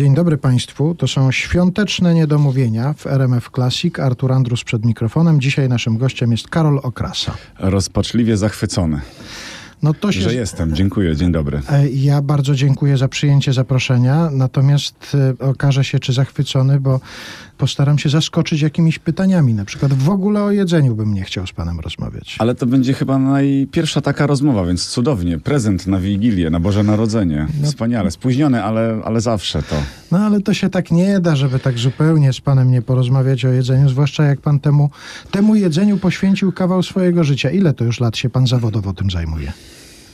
Dzień dobry Państwu. To są świąteczne niedomówienia w RMF Classic. Artur Andrus przed mikrofonem. Dzisiaj naszym gościem jest Karol Okrasa. Rozpaczliwie zachwycony, No to się... że jestem. Dziękuję, dzień dobry. E, Ja bardzo dziękuję za przyjęcie zaproszenia, natomiast e, okaże się, czy zachwycony, bo postaram się zaskoczyć jakimiś pytaniami. Na przykład w ogóle o jedzeniu bym nie chciał z Panem rozmawiać. Ale to będzie chyba najpierwsza taka rozmowa, więc cudownie. Prezent na Wigilię, na Boże Narodzenie. Wspaniale. Spóźniony, ale, ale zawsze to. No ale to się tak nie da, żeby tak zupełnie z Panem nie porozmawiać o jedzeniu, zwłaszcza jak Pan temu, temu jedzeniu poświęcił kawał swojego życia. Ile to już lat się Pan zawodowo tym zajmuje?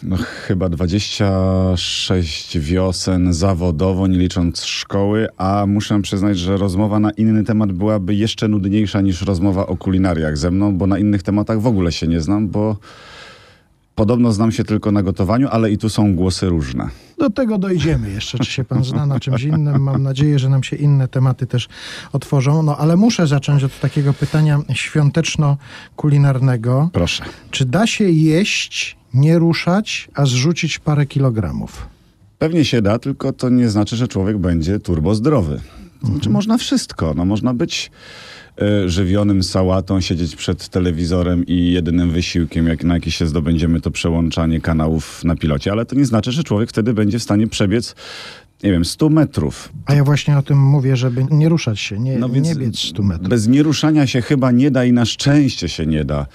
No chyba 26 wiosen zawodowo, nie licząc szkoły, a muszę przyznać, że rozmowa na inny temat byłaby jeszcze nudniejsza niż rozmowa o kulinariach ze mną, bo na innych tematach w ogóle się nie znam, bo podobno znam się tylko na gotowaniu, ale i tu są głosy różne. Do tego dojdziemy jeszcze, czy się pan zna na czymś innym. Mam nadzieję, że nam się inne tematy też otworzą. No ale muszę zacząć od takiego pytania świąteczno-kulinarnego. Proszę. Czy da się jeść, nie ruszać, a zrzucić parę kilogramów? Pewnie się da, tylko to nie znaczy, że człowiek będzie turbo zdrowy. Znaczy, można wszystko. No, można być żywionym sałatą, siedzieć przed telewizorem i jedynym wysiłkiem, jak, na jaki się zdobędziemy, to przełączanie kanałów na pilocie, ale to nie znaczy, że człowiek wtedy będzie w stanie przebiec, nie wiem, 100 metrów. A ja właśnie o tym mówię, żeby nie ruszać się, nie, No nie biec 100 metrów. Bez nieruszania się chyba nie da i na szczęście się nie da.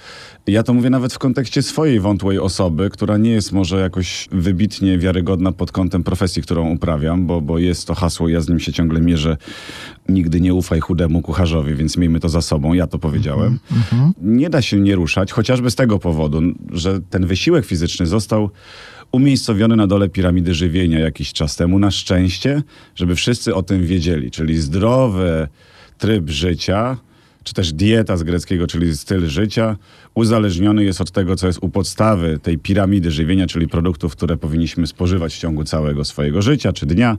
Ja to mówię nawet w kontekście swojej wątłej osoby, która nie jest może jakoś wybitnie wiarygodna pod kątem profesji, którą uprawiam, bo, bo jest to hasło, ja z nim się ciągle mierzę. Nigdy nie ufaj chudemu kucharzowi, więc miejmy to za sobą. Ja to powiedziałem. Nie da się nie ruszać, chociażby z tego powodu, że ten wysiłek fizyczny został umiejscowiony na dole piramidy żywienia jakiś czas temu, na szczęście, żeby wszyscy o tym wiedzieli. Czyli zdrowy tryb życia, czy też dieta z greckiego, czyli styl życia, uzależniony jest od tego, co jest u podstawy tej piramidy żywienia, czyli produktów, które powinniśmy spożywać w ciągu całego swojego życia czy dnia.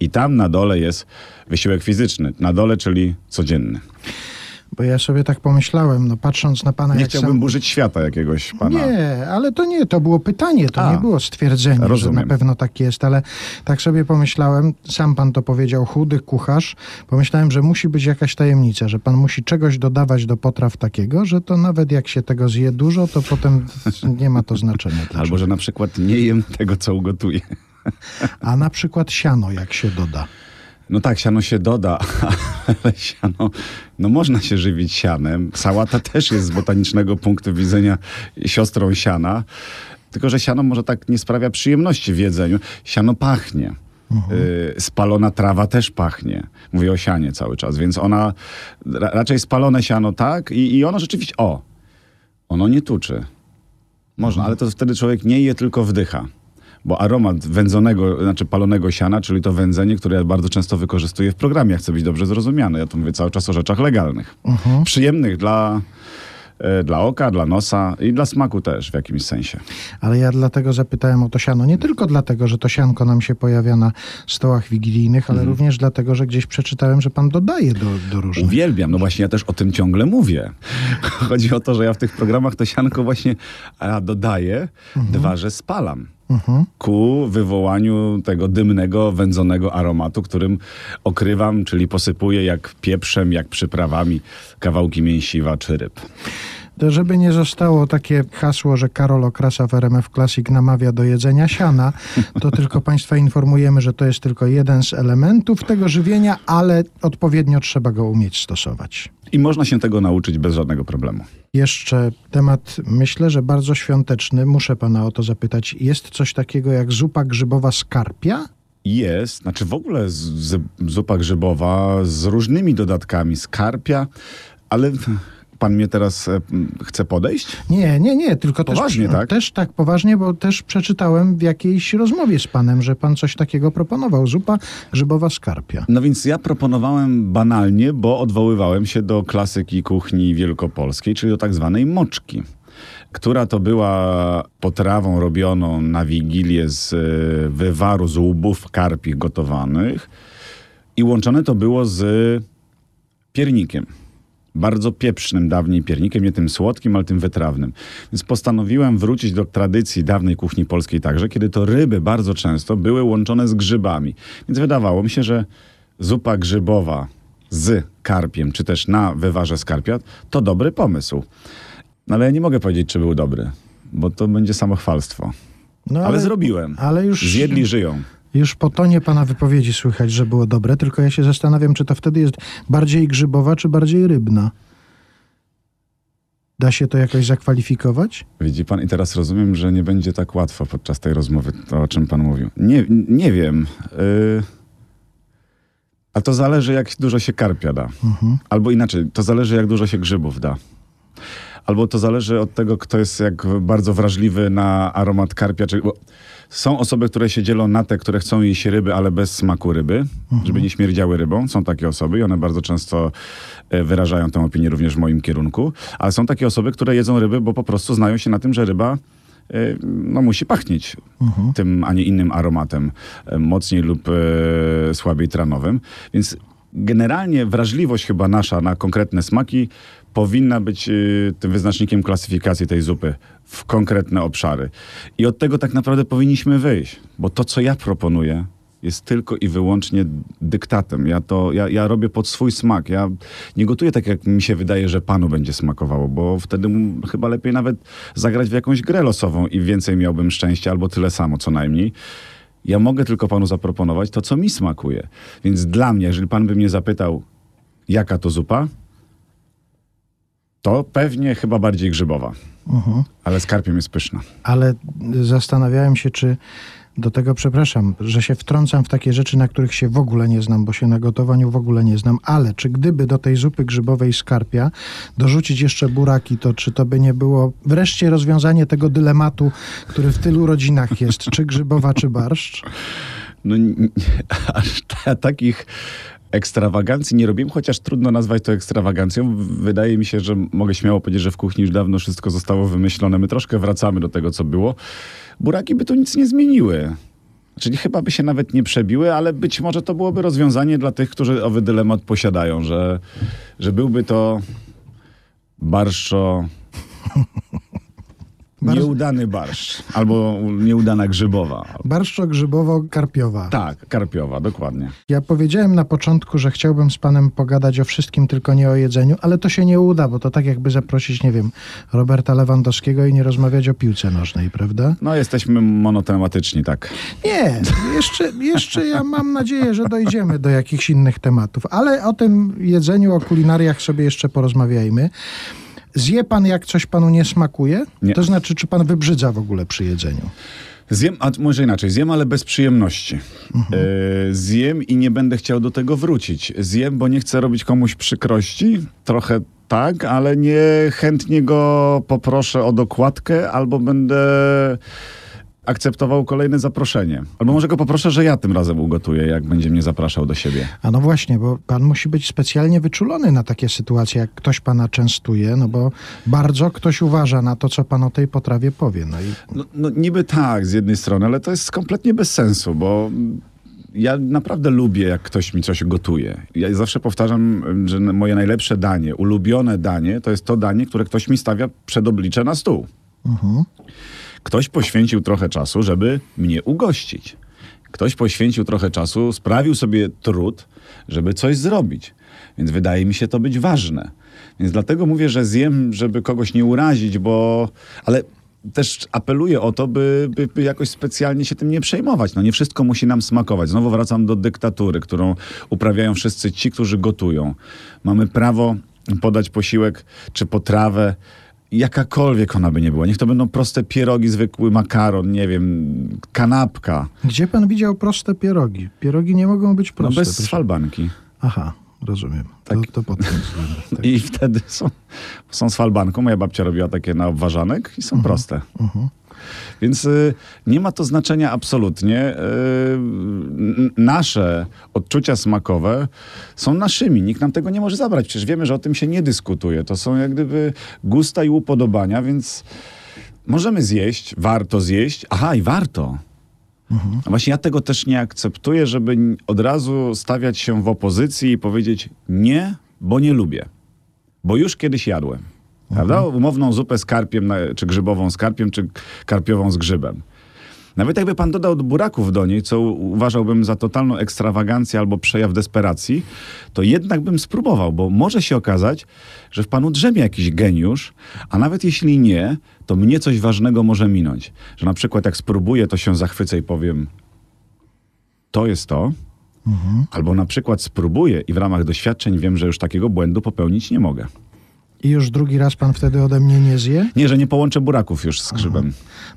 I tam na dole jest wysiłek fizyczny. Na dole, czyli codzienny. Bo ja sobie tak pomyślałem, no patrząc na pana Nie chciałbym sam... burzyć świata jakiegoś pana. Nie, ale to nie, to było pytanie, to A, nie było stwierdzenie, że rozumiem. na pewno tak jest, ale tak sobie pomyślałem, sam pan to powiedział, chudy kucharz, pomyślałem, że musi być jakaś tajemnica, że pan musi czegoś dodawać do potraw takiego, że to nawet jak się tego zje dużo, to potem nie ma to znaczenia. Albo, że na przykład nie jem tego, co ugotuję. A na przykład siano, jak się doda. No tak, siano się doda, ale siano, no można się żywić sianem. Sałata też jest z botanicznego punktu widzenia siostrą siana, tylko że siano może tak nie sprawia przyjemności w jedzeniu. Siano pachnie. Y, spalona trawa też pachnie. Mówię o sianie cały czas, więc ona, ra, raczej spalone siano tak i, i ono rzeczywiście, o, ono nie tuczy. Można, ale to wtedy człowiek nie je, tylko wdycha. Bo aromat wędzonego, znaczy palonego siana, czyli to wędzenie, które ja bardzo często wykorzystuję w programie, chcę być dobrze zrozumiany. Ja tu mówię cały czas o rzeczach legalnych. Przyjemnych dla, e, dla oka, dla nosa i dla smaku też w jakimś sensie. Ale ja dlatego zapytałem o to siano. Nie tylko dlatego, że to sianko nam się pojawia na stołach wigilijnych, ale również dlatego, że gdzieś przeczytałem, że pan dodaje do, do różnych. Uwielbiam, no właśnie ja też o tym ciągle mówię. Chodzi o to, że ja w tych programach to sianko właśnie a, dodaję, dwa, że spalam. Ku wywołaniu tego dymnego, wędzonego aromatu, którym okrywam, czyli posypuję jak pieprzem, jak przyprawami kawałki mięsiwa czy ryb. Żeby nie zostało takie hasło, że Karol Okrasa w RMF Classic namawia do jedzenia siana, to tylko Państwa informujemy, że to jest tylko jeden z elementów tego żywienia, ale odpowiednio trzeba go umieć stosować. I można się tego nauczyć bez żadnego problemu. Jeszcze temat, myślę, że bardzo świąteczny. Muszę Pana o to zapytać. Jest coś takiego jak zupa grzybowa skarpia? Jest, znaczy w ogóle z, z, zupa grzybowa z różnymi dodatkami, skarpia, ale pan mnie teraz e, chce podejść? Nie, nie, nie, tylko Poważnie, też, tak? też tak poważnie, bo też przeczytałem w jakiejś rozmowie z panem, że pan coś takiego proponował. Zupa grzybowa skarpia. No więc ja proponowałem banalnie, bo odwoływałem się do klasyki kuchni wielkopolskiej, czyli do tak zwanej moczki, która to była potrawą robioną na Wigilię z e, wywaru z łbów karpich gotowanych i łączone to było z piernikiem. Bardzo pieprznym dawniej piernikiem, nie tym słodkim, ale tym wytrawnym. Więc postanowiłem wrócić do tradycji dawnej kuchni polskiej także, kiedy to ryby bardzo często były łączone z grzybami. Więc wydawało mi się, że zupa grzybowa z karpiem, czy też na wywarze z karpia, to dobry pomysł. No ale ja nie mogę powiedzieć, czy był dobry, bo to będzie samochwalstwo. No, ale, zrobiłem. Ale już, Zjedli, żyją. Już po tonie pana wypowiedzi słychać, że było dobre, tylko ja się zastanawiam, czy to wtedy jest bardziej grzybowa, czy bardziej rybna. Da się to jakoś zakwalifikować? Widzi pan, i teraz rozumiem, że nie będzie tak łatwo podczas tej rozmowy, to o czym pan mówił. Nie, nie wiem. Yy... A to zależy, jak dużo się karpia da. Albo inaczej, to zależy, jak dużo się grzybów da. Albo to zależy od tego, kto jest jak bardzo wrażliwy na aromat karpia. Są osoby, które się dzielą na te, które chcą jeść ryby, ale bez smaku ryby, żeby nie śmierdziały rybą. Są takie osoby i one bardzo często e, wyrażają tę opinię również w moim kierunku. Ale są takie osoby, które jedzą ryby, bo po prostu znają się na tym, że ryba e, no, musi pachnieć tym, a nie innym aromatem, e, mocniej lub słabiej tranowym. Więc generalnie wrażliwość chyba nasza na konkretne smaki powinna być y, tym wyznacznikiem klasyfikacji tej zupy w konkretne obszary. I od tego tak naprawdę powinniśmy wyjść, bo to, co ja proponuję, jest tylko i wyłącznie dyktatem. Ja to, ja, ja robię pod swój smak. Ja nie gotuję tak, jak mi się wydaje, że panu będzie smakowało, bo wtedy chyba lepiej nawet zagrać w jakąś grę losową i więcej miałbym szczęścia, albo tyle samo co najmniej. Ja mogę tylko panu zaproponować to, co mi smakuje. Więc dla mnie, jeżeli pan by mnie zapytał, jaka to zupa, to pewnie chyba bardziej grzybowa. Ale z karpiem jest pyszna. Ale zastanawiałem się, czy do tego, przepraszam, że się wtrącam w takie rzeczy, na których się w ogóle nie znam, bo się na gotowaniu w ogóle nie znam, ale czy gdyby do tej zupy grzybowej skarpia dorzucić jeszcze buraki, to czy to by nie było wreszcie rozwiązanie tego dylematu, który w tylu rodzinach jest, czy grzybowa, czy barszcz? No, aż ta, takich ekstrawagancji nie robiłem, chociaż trudno nazwać to ekstrawagancją. Wydaje mi się, że mogę śmiało powiedzieć, że w kuchni już dawno wszystko zostało wymyślone. My troszkę wracamy do tego, co było. Buraki by tu nic nie zmieniły. Czyli chyba by się nawet nie przebiły, ale być może to byłoby rozwiązanie dla tych, którzy owy dylemat posiadają, że, że byłby to barszczo... Barsz- Nieudany barszcz, albo nieudana grzybowa. Barszczo-grzybowo-karpiowa. Tak, karpiowa, dokładnie. Ja powiedziałem na początku, że chciałbym z panem pogadać o wszystkim, tylko nie o jedzeniu, ale to się nie uda, bo to tak jakby zaprosić, nie wiem, Roberta Lewandowskiego i nie rozmawiać o piłce nożnej, prawda? No, jesteśmy monotematyczni, tak. Nie, jeszcze, jeszcze ja mam nadzieję, że dojdziemy do jakichś innych tematów, ale o tym jedzeniu, o kulinariach sobie jeszcze porozmawiajmy. Zje pan, jak coś panu nie smakuje? Nie. To znaczy, czy pan wybrzydza w ogóle przy jedzeniu? Zjem, a może inaczej, zjem, ale bez przyjemności. Mhm. E, zjem i nie będę chciał do tego wrócić. Zjem, bo nie chcę robić komuś przykrości. Trochę tak, ale nie chętnie go poproszę o dokładkę, albo będę akceptował kolejne zaproszenie. Albo może go poproszę, że ja tym razem ugotuję, jak będzie mnie zapraszał do siebie. A no właśnie, bo pan musi być specjalnie wyczulony na takie sytuacje, jak ktoś pana częstuje, no bo bardzo ktoś uważa na to, co pan o tej potrawie powie. No i No, no niby tak z jednej strony, ale to jest kompletnie bez sensu, bo ja naprawdę lubię, jak ktoś mi coś gotuje. Ja zawsze powtarzam, że moje najlepsze danie, ulubione danie, to jest to danie, które ktoś mi stawia przed oblicze na stół. Ktoś poświęcił trochę czasu, żeby mnie ugościć. Ktoś poświęcił trochę czasu, sprawił sobie trud, żeby coś zrobić. Więc wydaje mi się to być ważne. Więc dlatego mówię, że zjem, żeby kogoś nie urazić, bo. Ale też apeluję o to, by, by, by jakoś specjalnie się tym nie przejmować. No nie wszystko musi nam smakować. Znowu wracam do dyktatury, którą uprawiają wszyscy ci, którzy gotują. Mamy prawo podać posiłek czy potrawę, jakakolwiek ona by nie była. Niech to będą proste pierogi, zwykły makaron, nie wiem, kanapka. gdzie pan widział proste pierogi? Pierogi nie mogą być No proste. bez proszę. falbanki. Aha, rozumiem. Tak. To, to tym względem. Tak. I wtedy są, są z falbanką. Moja babcia robiła takie na obwarzanek i są proste. Więc y, nie ma to znaczenia absolutnie. Y, nasze odczucia smakowe są naszymi. Nikt nam tego nie może zabrać. Przecież wiemy, że o tym się nie dyskutuje. To są jak gdyby gusta i upodobania, więc możemy zjeść, warto zjeść. Aha, i warto. A Właśnie ja tego też nie akceptuję, żeby od razu stawiać się w opozycji i powiedzieć nie, bo nie lubię. bo już kiedyś jadłem. Prawda? Umowną zupę z karpiem, czy grzybową z karpiem, czy karpiową z grzybem. Nawet jakby pan dodał buraków do niej, co uważałbym za totalną ekstrawagancję albo przejaw desperacji, to jednak bym spróbował, bo może się okazać, że w panu drzemie jakiś geniusz, a nawet jeśli nie, to mnie coś ważnego może minąć. Że na przykład jak spróbuję, to się zachwycę i powiem, to jest to. Albo na przykład spróbuję i w ramach doświadczeń wiem, że już takiego błędu popełnić nie mogę. I już drugi raz pan wtedy ode mnie nie zje? Nie, że nie połączę buraków już z grzybem.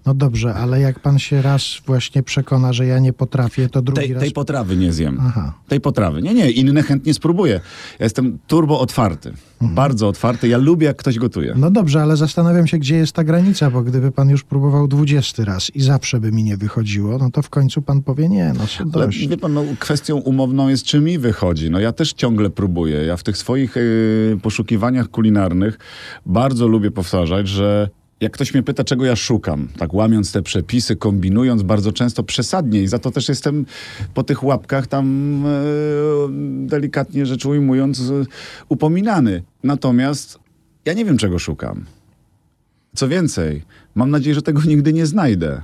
No dobrze, ale jak pan się raz właśnie przekona, że ja nie potrafię, to drugi Tej, raz... tej potrawy nie zjem. Aha. Tej potrawy. Nie, nie, inne chętnie spróbuję. Ja jestem turbo otwarty. Bardzo otwarty. Ja lubię, jak ktoś gotuje. No dobrze, ale zastanawiam się, gdzie jest ta granica, bo gdyby pan już próbował dwudziesty raz i zawsze by mi nie wychodziło, no to w końcu pan powie nie, no Ale dość. wie pan, no, kwestią umowną jest, czy mi wychodzi. No ja też ciągle próbuję. Ja w tych swoich yy, poszukiwaniach kulinarnych bardzo lubię powtarzać, że jak ktoś mnie pyta, czego ja szukam, tak łamiąc te przepisy, kombinując bardzo często przesadnie i za to też jestem po tych łapkach tam yy, delikatnie rzecz ujmując yy, upominany. Natomiast ja nie wiem, czego szukam. Co więcej, mam nadzieję, że tego nigdy nie znajdę.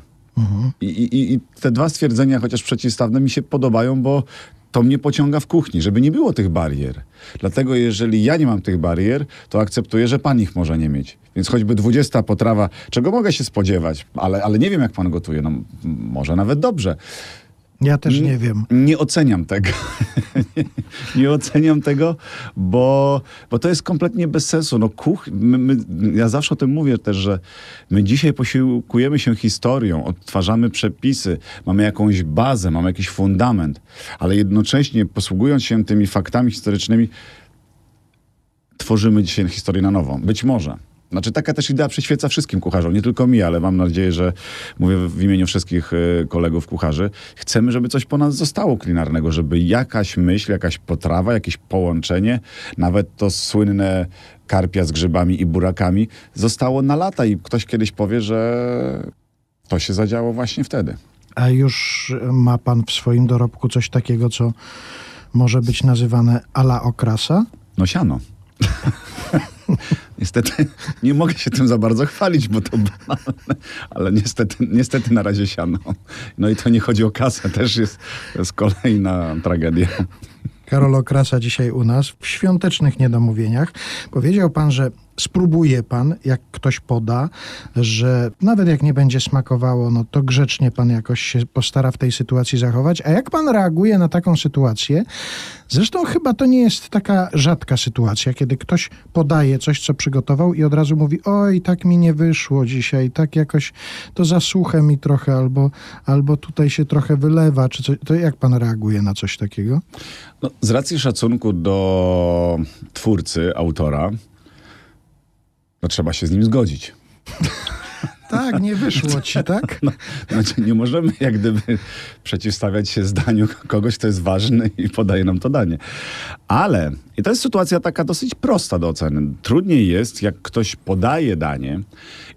I, i, I te dwa stwierdzenia, chociaż przeciwstawne, mi się podobają, bo to mnie pociąga w kuchni, żeby nie było tych barier. Dlatego jeżeli ja nie mam tych barier, to akceptuję, że pan ich może nie mieć. Więc choćby 20 potrawa, czego mogę się spodziewać, ale, ale nie wiem, jak pan gotuje. No, może nawet dobrze. Ja też nie wiem. Nie oceniam tego. nie, nie oceniam tego, bo, bo to jest kompletnie bez sensu. No, kuch, my, my, ja zawsze o tym mówię też, że my dzisiaj posiłkujemy się historią, odtwarzamy przepisy, mamy jakąś bazę, mamy jakiś fundament, ale jednocześnie posługując się tymi faktami historycznymi, tworzymy dzisiaj historię na nowo. Być może. Znaczy taka też idea przyświeca wszystkim kucharzom, nie tylko mi, ale mam nadzieję, że mówię w imieniu wszystkich y, kolegów kucharzy. Chcemy, żeby coś po nas zostało kulinarnego, żeby jakaś myśl, jakaś potrawa, jakieś połączenie, nawet to słynne karpia z grzybami i burakami zostało na lata i ktoś kiedyś powie, że to się zadziało właśnie wtedy. A już ma pan w swoim dorobku coś takiego, co może być nazywane ala okrasa? No siano. niestety nie mogę się tym za bardzo chwalić, bo to banalne, ale niestety, niestety na razie siano. No i to nie chodzi o kasę, też jest, jest kolejna tragedia. Karol Okrasa dzisiaj u nas w świątecznych niedomówieniach. Powiedział pan, że spróbuje pan, jak ktoś poda, że nawet jak nie będzie smakowało, no to grzecznie pan jakoś się postara w tej sytuacji zachować. A jak pan reaguje na taką sytuację? Zresztą chyba to nie jest taka rzadka sytuacja, kiedy ktoś podaje coś, co przygotował i od razu mówi, oj, tak mi nie wyszło dzisiaj, tak jakoś to za suche mi trochę, albo, albo tutaj się trochę wylewa, czy coś. To jak pan reaguje na coś takiego? No, z racji szacunku do twórcy, autora, no trzeba się z nim zgodzić. Tak, nie wyszło ci, tak? No, znaczy nie możemy jak gdyby przeciwstawiać się zdaniu kogoś, kto jest ważny i podaje nam to danie. Ale, i to jest sytuacja taka dosyć prosta do oceny. Trudniej jest, jak ktoś podaje danie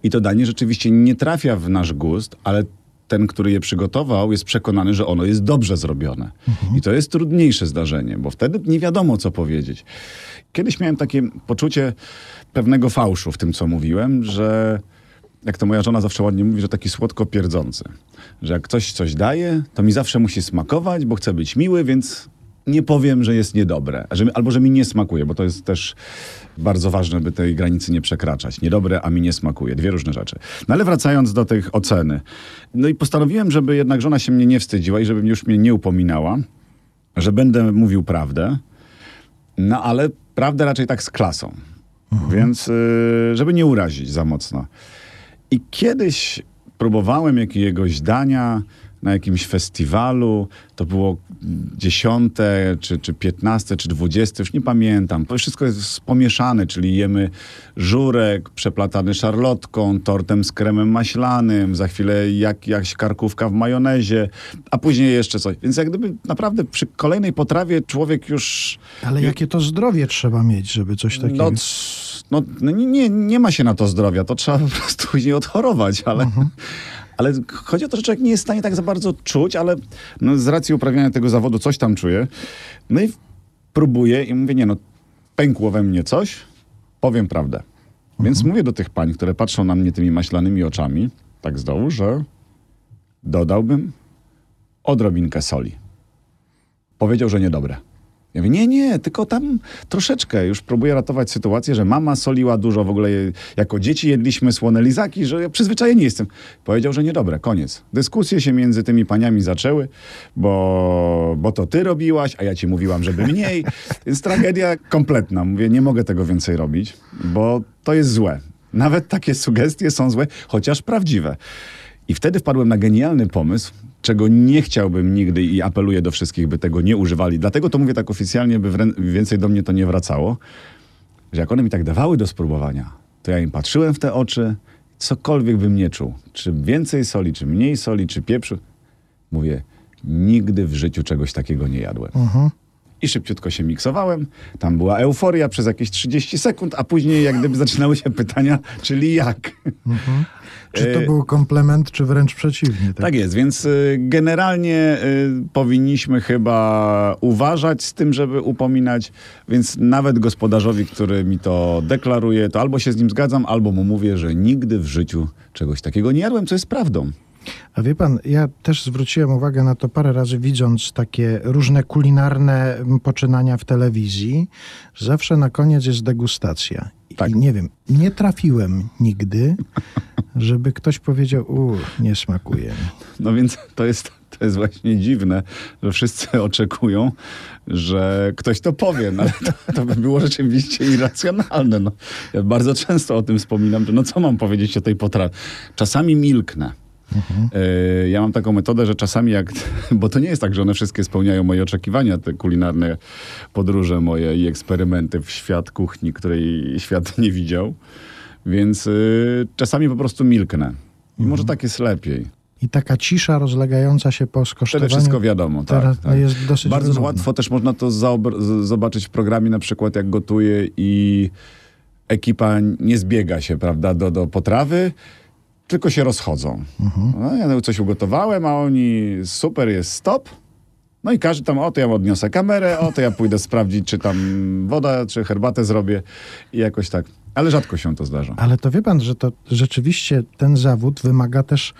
i to danie rzeczywiście nie trafia w nasz gust, ale ten, który je przygotował, jest przekonany, że ono jest dobrze zrobione. I to jest trudniejsze zdarzenie, bo wtedy nie wiadomo, co powiedzieć. Kiedyś miałem takie poczucie pewnego fałszu w tym, co mówiłem, że jak to moja żona zawsze ładnie mówi, że taki słodko pierdzący. Że jak ktoś coś daje, to mi zawsze musi smakować, bo chcę być miły, więc nie powiem, że jest niedobre. Że, albo że mi nie smakuje, bo to jest też bardzo ważne, by tej granicy nie przekraczać. Niedobre, a mi nie smakuje. Dwie różne rzeczy. No ale wracając do tych oceny. No i postanowiłem, żeby jednak żona się mnie nie wstydziła i żeby już mnie nie upominała, że będę mówił prawdę. No ale prawdę raczej tak z klasą. Więc y, żeby nie urazić za mocno. I kiedyś próbowałem jakiegoś dania na jakimś festiwalu. To było dziesiąte, czy, czy piętnaste, czy dwudzieste, już nie pamiętam. To wszystko jest pomieszane, czyli jemy żurek przeplatany szarlotką, tortem z kremem maślanym, za chwilę jak, jakaś karkówka w majonezie, a później jeszcze coś. Więc jak gdyby naprawdę przy kolejnej potrawie człowiek już... Ale jakie to zdrowie trzeba mieć, żeby coś takiego... No, no, nie- nie, ma się na to zdrowia, to trzeba po prostu później odchorować, ale, ale chodzi o to, że człowiek nie jest w stanie tak za bardzo czuć, ale no, z racji uprawiania tego zawodu coś tam czuję. No i próbuję i mówię, nie no, pękło we mnie coś, powiem prawdę. Więc mówię do tych pań, które patrzą na mnie tymi maślanymi oczami, tak z dołu, że dodałbym odrobinkę soli. Powiedział, że niedobre. Ja mówię, nie, nie, tylko tam troszeczkę. Już próbuję ratować sytuację, że mama soliła dużo. W ogóle jako dzieci jedliśmy słone lizaki, że ja przyzwyczajeni jestem. Powiedział, że niedobre, koniec. Dyskusje się między tymi paniami zaczęły, bo, bo to ty robiłaś, a ja ci mówiłam, żeby mniej. Więc tragedia kompletna. Mówię, nie mogę tego więcej robić, bo to jest złe. Nawet takie sugestie są złe, chociaż prawdziwe. I wtedy wpadłem na genialny pomysł, czego nie chciałbym nigdy i apeluję do wszystkich, by tego nie używali. Dlatego to mówię tak oficjalnie, by więcej do mnie to nie wracało, że jak one mi tak dawały do spróbowania, to ja im patrzyłem w te oczy, cokolwiek bym nie czuł, czy więcej soli, czy mniej soli, czy pieprzu, mówię, nigdy w życiu czegoś takiego nie jadłem. I szybciutko się miksowałem. Tam była euforia przez jakieś 30 sekund, a później jak gdyby zaczynały się pytania, czyli jak. Czy to E, był komplement, czy wręcz przeciwnie? Tak jest, więc y, generalnie y, powinniśmy chyba uważać z tym, żeby upominać, więc nawet gospodarzowi, który mi to deklaruje, to albo się z nim zgadzam, albo mu mówię, że nigdy w życiu czegoś takiego nie jadłem, co jest prawdą. A wie pan, ja też zwróciłem uwagę na to parę razy, widząc takie różne kulinarne poczynania w telewizji. Zawsze na koniec jest degustacja. I Tak. nie wiem, nie trafiłem nigdy, żeby ktoś powiedział, u, nie smakuje. No więc to jest, to jest właśnie dziwne, że wszyscy oczekują, że ktoś to powie, no ale to, to by było rzeczywiście irracjonalne. No. Ja bardzo często o tym wspominam, że no co mam powiedzieć o tej potrawie. Czasami milknę. E, Ja mam taką metodę, że czasami jak, bo to nie jest tak, że one wszystkie spełniają moje oczekiwania, te kulinarne podróże moje i eksperymenty w świat kuchni, której świat nie widział, więc y, czasami po prostu milknę. I może tak jest lepiej. I taka cisza rozlegająca się po Wtedy skosztowaniu. wszystko wiadomo. tak, tak. jest dosyć Bardzo łatwo też można to zobaczyć w programie, na przykład jak gotuję i ekipa nie zbiega się, prawda, do, do potrawy, tylko się rozchodzą. Mhm. No, ja coś ugotowałem, a oni super jest stop. No i każdy tam, o to ja odniosę kamerę, o to ja pójdę sprawdzić, czy tam woda, czy herbatę zrobię i jakoś tak. Ale rzadko się to zdarza. Ale to wie pan, że to rzeczywiście ten zawód wymaga też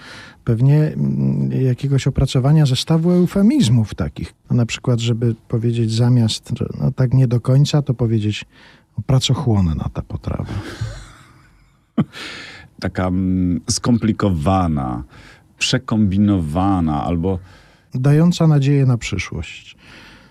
pewnie mm, jakiegoś opracowania zestawu eufemizmów takich. No, na przykład, żeby powiedzieć zamiast, no tak nie do końca, to powiedzieć no, pracochłonna ta potrawa. Taka mm, skomplikowana, przekombinowana albo Dająca nadzieję na przyszłość.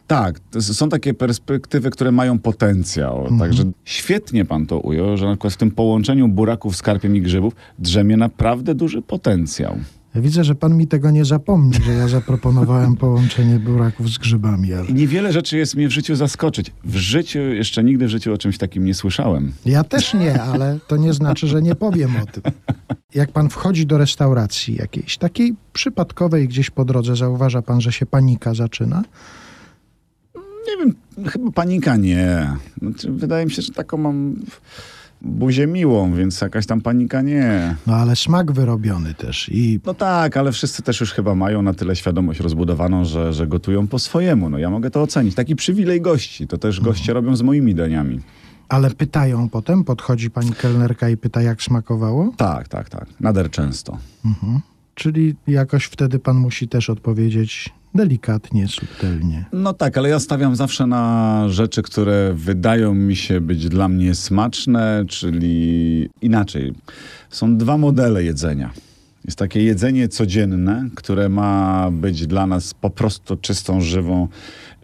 Tak, są takie perspektywy, które mają potencjał. Także świetnie pan to ujął, że na przykład w tym połączeniu buraków z karpiem i grzybów drzemie naprawdę duży potencjał. Widzę, że pan mi tego nie zapomni, że ja zaproponowałem połączenie buraków z grzybami, ale niewiele rzeczy jest mnie w życiu zaskoczyć. W życiu, jeszcze nigdy w życiu o czymś takim nie słyszałem. ja też nie, ale to nie znaczy, że nie powiem o tym. Jak pan wchodzi do restauracji jakiejś, takiej przypadkowej gdzieś po drodze, zauważa pan, że się panika zaczyna? Nie wiem, chyba panika nie. Znaczy, wydaje mi się, że taką mam buzię miłą, więc jakaś tam panika nie. No ale smak wyrobiony też i No tak, ale wszyscy też już chyba mają na tyle świadomość rozbudowaną, że, że gotują po swojemu. No ja mogę to ocenić. Taki przywilej gości. To też goście robią z moimi daniami. Ale pytają potem, podchodzi pani kelnerka i pyta, jak smakowało? Tak, tak, tak. Nader często. Czyli jakoś wtedy pan musi też odpowiedzieć delikatnie, subtelnie. No tak, ale ja stawiam zawsze na rzeczy, które wydają mi się być dla mnie smaczne, czyli inaczej. Są dwa modele jedzenia. Jest takie jedzenie codzienne, które ma być dla nas po prostu czystą, żywą,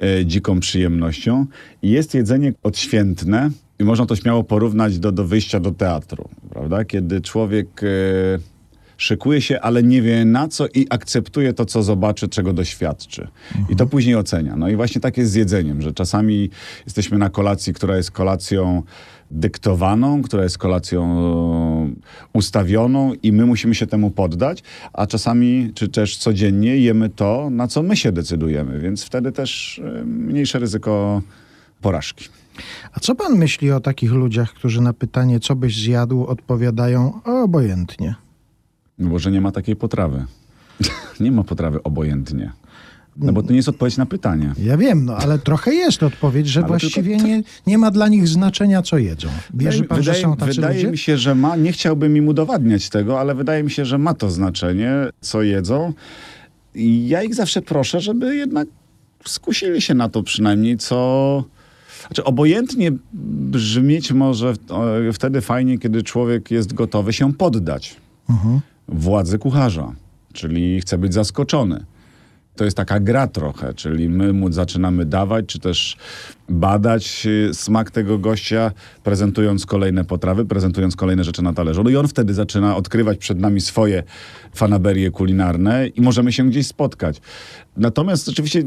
e, dziką przyjemnością. I jest jedzenie odświętne i można to śmiało porównać do, do wyjścia do teatru, prawda? Kiedy człowiek... E, szykuje się, ale nie wie na co i akceptuje to, co zobaczy, czego doświadczy. I to później ocenia. No i właśnie tak jest z jedzeniem, że czasami jesteśmy na kolacji, która jest kolacją dyktowaną, która jest kolacją ustawioną i my musimy się temu poddać, a czasami, czy też codziennie jemy to, na co my się decydujemy, więc wtedy też e, mniejsze ryzyko porażki. A co pan myśli o takich ludziach, którzy na pytanie, co byś zjadł, odpowiadają obojętnie? No bo że nie ma takiej potrawy. nie ma potrawy obojętnie. No bo to nie jest odpowiedź na pytanie. Ja wiem, no ale trochę jest odpowiedź, że Ale właściwie tylko- nie, nie ma dla nich znaczenia, co jedzą. Wierzy pan, wydaje, że są tacy wydaje ludzie? mi się, że ma. Nie chciałbym im udowadniać tego, ale wydaje mi się, że ma to znaczenie, co jedzą. I ja ich zawsze proszę, żeby jednak skusili się na to przynajmniej, co. Znaczy, obojętnie brzmieć może wtedy fajnie, kiedy człowiek jest gotowy się poddać Mhm. Władzy kucharza, czyli chce być zaskoczony. To jest taka gra trochę, czyli my mu zaczynamy dawać, czy też badać y, smak tego gościa, prezentując kolejne potrawy, prezentując kolejne rzeczy na talerzu. No i on wtedy zaczyna odkrywać przed nami swoje fanaberie kulinarne i możemy się gdzieś spotkać. Natomiast oczywiście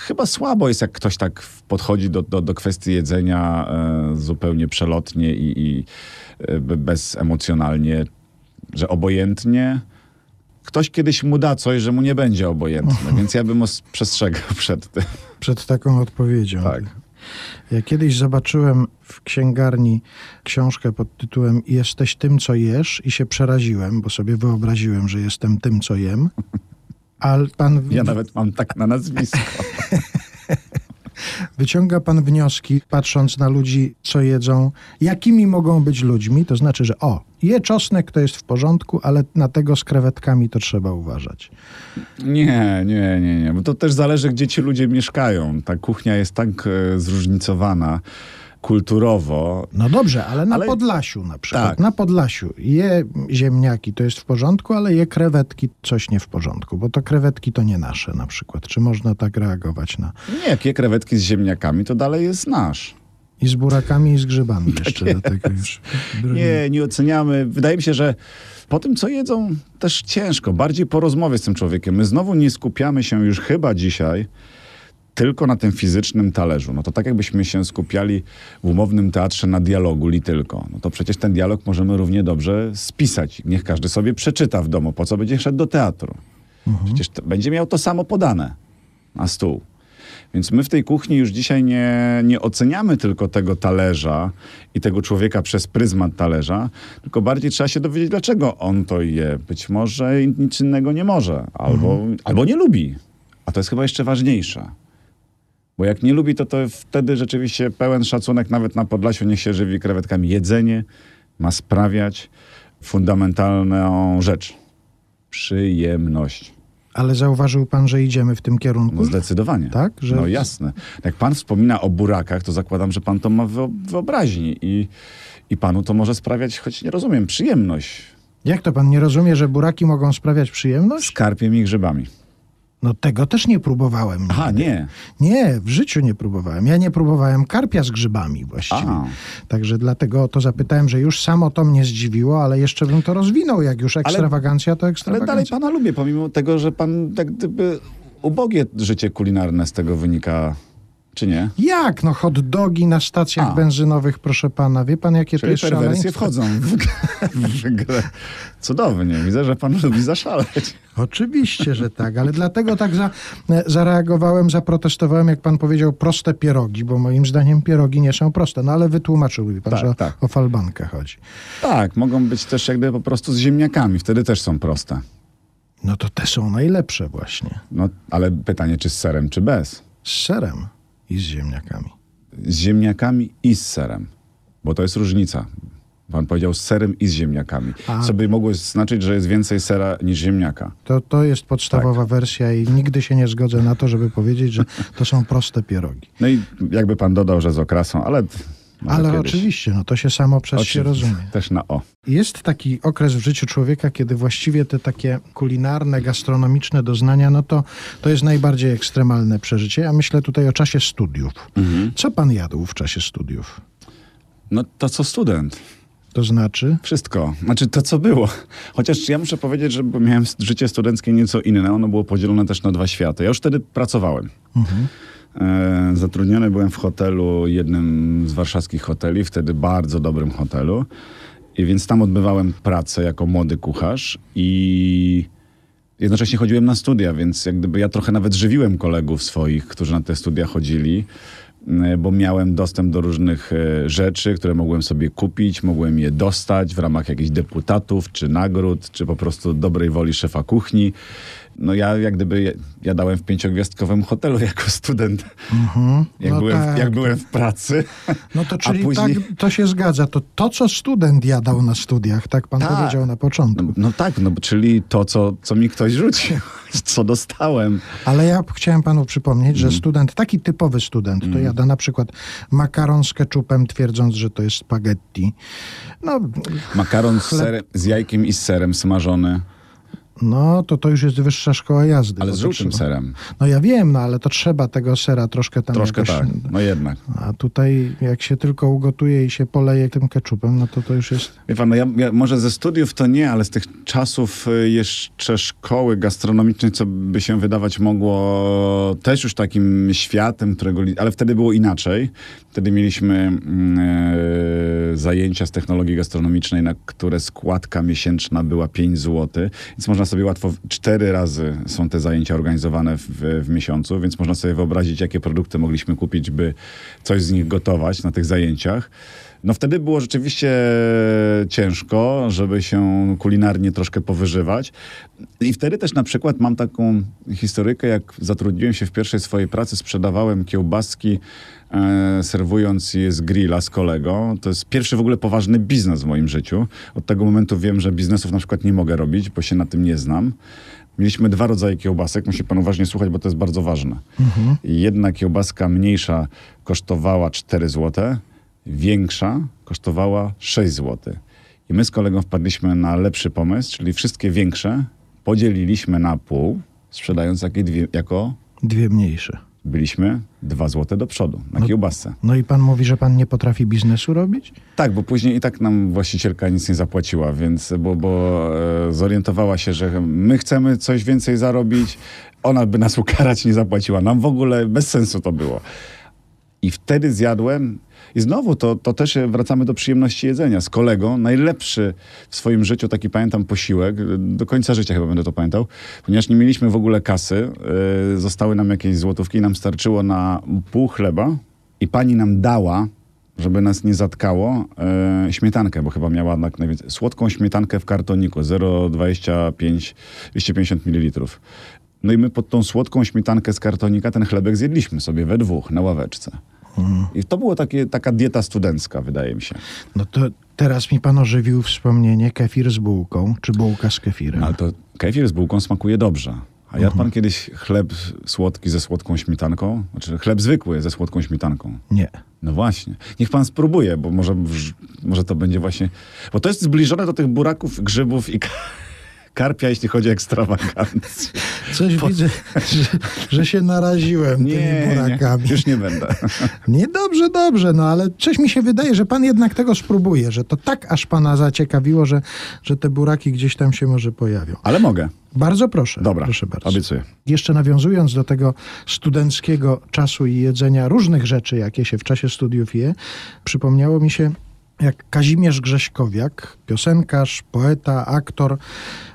chyba słabo jest, jak ktoś tak podchodzi do, do, do kwestii jedzenia e, zupełnie przelotnie i, i e, be- bezemocjonalnie, że obojętnie. Ktoś kiedyś mu da coś, że mu nie będzie obojętne, więc ja bym przestrzegał przed tym. Przed taką odpowiedzią. Tak. Ja kiedyś zobaczyłem w księgarni książkę pod tytułem Jesteś tym, co jesz i się przeraziłem, bo sobie wyobraziłem, że jestem tym, co jem. Ale pan Ja nawet mam tak na nazwisko. wyciąga pan wnioski, patrząc na ludzi, co jedzą, jakimi mogą być ludźmi, to znaczy, że o, je czosnek, to jest w porządku, ale na tego z krewetkami to trzeba uważać. Nie, nie, nie, nie. Bo to też zależy, gdzie ci ludzie mieszkają. Ta kuchnia jest tak e, zróżnicowana kulturowo. No dobrze, ale na Ale- Podlasiu na przykład. Tak. Na Podlasiu je ziemniaki, to jest w porządku, ale je krewetki, coś nie w porządku, bo to krewetki to nie nasze na przykład. Czy można tak reagować na... Nie, jakie krewetki z ziemniakami, to dalej jest nasz. I z burakami, i z grzybami jeszcze do tego już. Nie, nie oceniamy. Wydaje mi się, że po tym, co jedzą, też ciężko. Bardziej po rozmowie z tym człowiekiem. My znowu nie skupiamy się już chyba dzisiaj tylko na tym fizycznym talerzu. No to tak jakbyśmy się skupiali w umownym teatrze na dialogu li tylko. No to przecież ten dialog możemy równie dobrze spisać. Niech każdy sobie przeczyta w domu, po co będzie szedł do teatru. Przecież to, będzie miał to samo podane na stół. Więc my w tej kuchni już dzisiaj nie, nie oceniamy tylko tego talerza i tego człowieka przez pryzmat talerza, tylko bardziej trzeba się dowiedzieć, dlaczego on to je. Być może nic innego nie może, albo, albo nie lubi. A to jest chyba jeszcze ważniejsze. Bo jak nie lubi, to, to wtedy rzeczywiście pełen szacunek nawet na Podlasiu niech się żywi krewetkami. Jedzenie ma sprawiać fundamentalną rzecz. Przyjemność. Ale zauważył pan, że idziemy w tym kierunku? No zdecydowanie. Tak? Że- No jasne. Jak pan wspomina o burakach, to zakładam, że pan to ma w wyo- wyobraźni i, i panu to może sprawiać, choć nie rozumiem, przyjemność. Jak to pan nie rozumie, że buraki mogą sprawiać przyjemność? Z karpiem i grzybami. No tego też nie próbowałem. Aha, nie. Nie, w życiu nie próbowałem. Ja nie próbowałem karpia z grzybami właściwie. A. Także dlatego o to zapytałem, że już samo to mnie zdziwiło, ale jeszcze bym to rozwinął. Jak już ekstrawagancja, to Ale ekstrawagancja. dalej pana lubię, pomimo tego, że pan jak gdyby ubogie życie kulinarne z tego wynika, czy nie? Jak? No hot dogi na stacjach A. benzynowych, proszę pana. Wie pan, jakie to Czyli jest perwersje szaleństwo? wchodzą w, w grę. Cudownie. Widzę, że pan lubi zaszaleć. Oczywiście, że tak, ale dlatego tak za, e, zareagowałem, zaprotestowałem, jak pan powiedział, proste pierogi, bo moim zdaniem pierogi nie są proste. No ale wytłumaczył mi pan, Tak, że tak. o falbankę chodzi. Tak, mogą być też jakby po prostu z ziemniakami. Wtedy też są proste. No to te są najlepsze właśnie. No, ale pytanie, czy z serem, czy bez? Z serem i z ziemniakami. Z ziemniakami i z serem. Bo to jest różnica. Pan powiedział z serem i z ziemniakami. A. Co by mogło znaczyć, że jest więcej sera niż ziemniaka. To, to jest podstawowa Tak. wersja i nigdy się nie zgodzę na to, żeby powiedzieć, że to są proste pierogi. No i jakby pan dodał, że z okrasą, ale... Ale kiedyś. oczywiście, no to się samo przez się Oczywiście. rozumie. Też na o. Jest taki okres w życiu człowieka, kiedy właściwie te takie kulinarne, gastronomiczne doznania, no to, to jest najbardziej ekstremalne przeżycie. Ja myślę tutaj o czasie studiów. Co pan jadł w czasie studiów? No to co student. To znaczy? Wszystko. Znaczy to, co było. Chociaż ja muszę powiedzieć, że miałem życie studenckie nieco inne. Ono było podzielone też na dwa światy. Ja już wtedy pracowałem. E, zatrudniony byłem w hotelu, jednym z warszawskich hoteli, wtedy bardzo dobrym hotelu. I więc tam odbywałem pracę jako młody kucharz i jednocześnie chodziłem na studia, więc jak gdyby ja trochę nawet żywiłem kolegów swoich, którzy na te studia chodzili, e, bo miałem dostęp do różnych e, rzeczy, które mogłem sobie kupić, mogłem je dostać w ramach jakichś deputatów, czy nagród, czy po prostu dobrej woli szefa kuchni. No ja jak gdyby jadałem w pięciogwiazdkowym hotelu jako student, jak, No byłem, tak. jak byłem w pracy. No to czyli później- tak, to się zgadza. To to, co student jadał na studiach, tak pan Tak. powiedział na początku. No, no tak, no, czyli to, co, co mi ktoś rzucił, co dostałem. Ale ja chciałem panu przypomnieć, Mm. że student, taki typowy student, to jada na przykład makaron z keczupem, twierdząc, że to jest spaghetti. No, Makaron z, serem, z jajkiem i z serem smażony, no to to już jest wyższa szkoła jazdy. ale z żółtym trzeba- serem. No ja wiem, no ale to trzeba tego sera troszkę tam Troszkę jakoś... tak, no jednak. A tutaj jak się tylko ugotuje i się poleje tym keczupem, no to to już jest... Wie pan, no ja, ja może ze studiów to nie, ale z tych czasów y, jeszcze szkoły gastronomicznej, co by się wydawać mogło też już takim światem, którego... Ale wtedy było inaczej. Wtedy mieliśmy mm, e, zajęcia z technologii gastronomicznej, na które składka miesięczna była 5 zł, więc można sobie łatwo... Cztery razy są te zajęcia organizowane w, w miesiącu, więc można sobie wyobrazić, jakie produkty mogliśmy kupić, by coś z nich gotować na tych zajęciach. No wtedy było rzeczywiście ciężko, żeby się kulinarnie troszkę powyżywać. I wtedy też na przykład mam taką historykę, jak zatrudniłem się w pierwszej swojej pracy, sprzedawałem kiełbaski, e, serwując je z grilla z kolegą. To jest pierwszy w ogóle poważny biznes w moim życiu. Od tego momentu wiem, że biznesów na przykład nie mogę robić, bo się na tym nie znam. Mieliśmy dwa rodzaje kiełbasek, musi pan uważnie słuchać, bo to jest bardzo ważne. Jedna kiełbaska mniejsza kosztowała 4 zł, większa kosztowała 6 zł. I my z kolegą wpadliśmy na lepszy pomysł, czyli wszystkie większe podzieliliśmy na pół, sprzedając dwie, jako Dwie mniejsze. byliśmy 2 zł do przodu na kiełbasce. No i pan mówi, że pan nie potrafi biznesu robić? Tak, bo później i tak nam właścicielka nic nie zapłaciła, więc bo, bo e, zorientowała się, że my chcemy coś więcej zarobić, ona by nas ukarać nie zapłaciła. Nam w ogóle bez sensu to było. I wtedy zjadłem. I znowu to, to też wracamy do przyjemności jedzenia. Z kolegą najlepszy w swoim życiu taki pamiętam posiłek, do końca życia chyba będę to pamiętał, ponieważ nie mieliśmy w ogóle kasy, yy, zostały nam jakieś złotówki nam starczyło na pół chleba i pani nam dała, żeby nas nie zatkało, yy, śmietankę, bo chyba miała jednak najwięcej, słodką śmietankę w kartoniku 0,25, 250 ml. No i my pod tą słodką śmietankę z kartonika ten chlebek zjedliśmy sobie we dwóch na ławeczce. I to była takie, taka dieta studencka, wydaje mi się. No to teraz mi pan ożywił wspomnienie kefir z bułką, czy bułka z kefirem. Ale to kefir z bułką smakuje dobrze. A jadł pan kiedyś chleb słodki ze słodką śmietanką? Znaczy chleb zwykły ze słodką śmietanką. Nie. No właśnie. Niech pan spróbuje, bo może, może to będzie właśnie... Bo to jest zbliżone do tych buraków, grzybów i karpia, jeśli chodzi o ekstrawagancję. Coś widzę, że, że się naraziłem tymi Nie, burakami. nie, już nie będę. Nie, dobrze, dobrze, no ale coś mi się wydaje, że pan jednak tego spróbuje, że to tak aż pana zaciekawiło, że, że te buraki gdzieś tam się może pojawią. Ale mogę. Bardzo proszę. Dobra, proszę bardzo. obiecuję. Jeszcze nawiązując do tego studenckiego czasu i jedzenia różnych rzeczy, jakie się w czasie studiów je, przypomniało mi się, jak Kazimierz Grześkowiak, piosenkarz, poeta, aktor,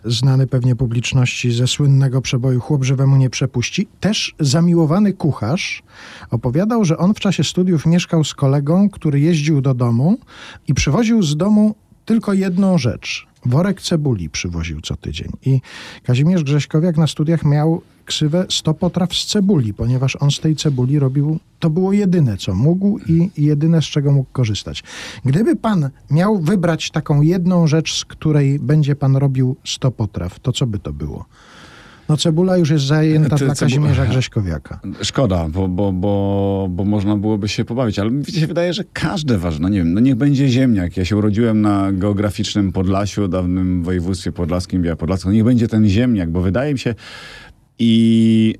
znany pewnie publiczności ze słynnego przeboju Chłop żywemu nie przepuści, też zamiłowany kucharz, opowiadał, że on w czasie studiów mieszkał z kolegą, który jeździł do domu i przywoził z domu tylko jedną rzecz. Worek cebuli przywoził co tydzień. I Kazimierz Grześkowiak na studiach miał ksywę 100 potraw z cebuli, ponieważ on z tej cebuli robił, to było jedyne co mógł i jedyne z czego mógł korzystać. Gdyby pan miał wybrać taką jedną rzecz, z której będzie pan robił 100 potraw, to co by to było? No cebula już jest zajęta Ty- dla Kazimierza Grześkowiaka. Szkoda, bo, bo, bo, bo można byłoby się pobawić, ale mi się wydaje, że każde ważne, no nie wiem, no niech będzie ziemniak. Ja się urodziłem na geograficznym Podlasiu, dawnym województwie podlaskim, Białopodlaskim. Niech będzie ten ziemniak, bo wydaje mi się i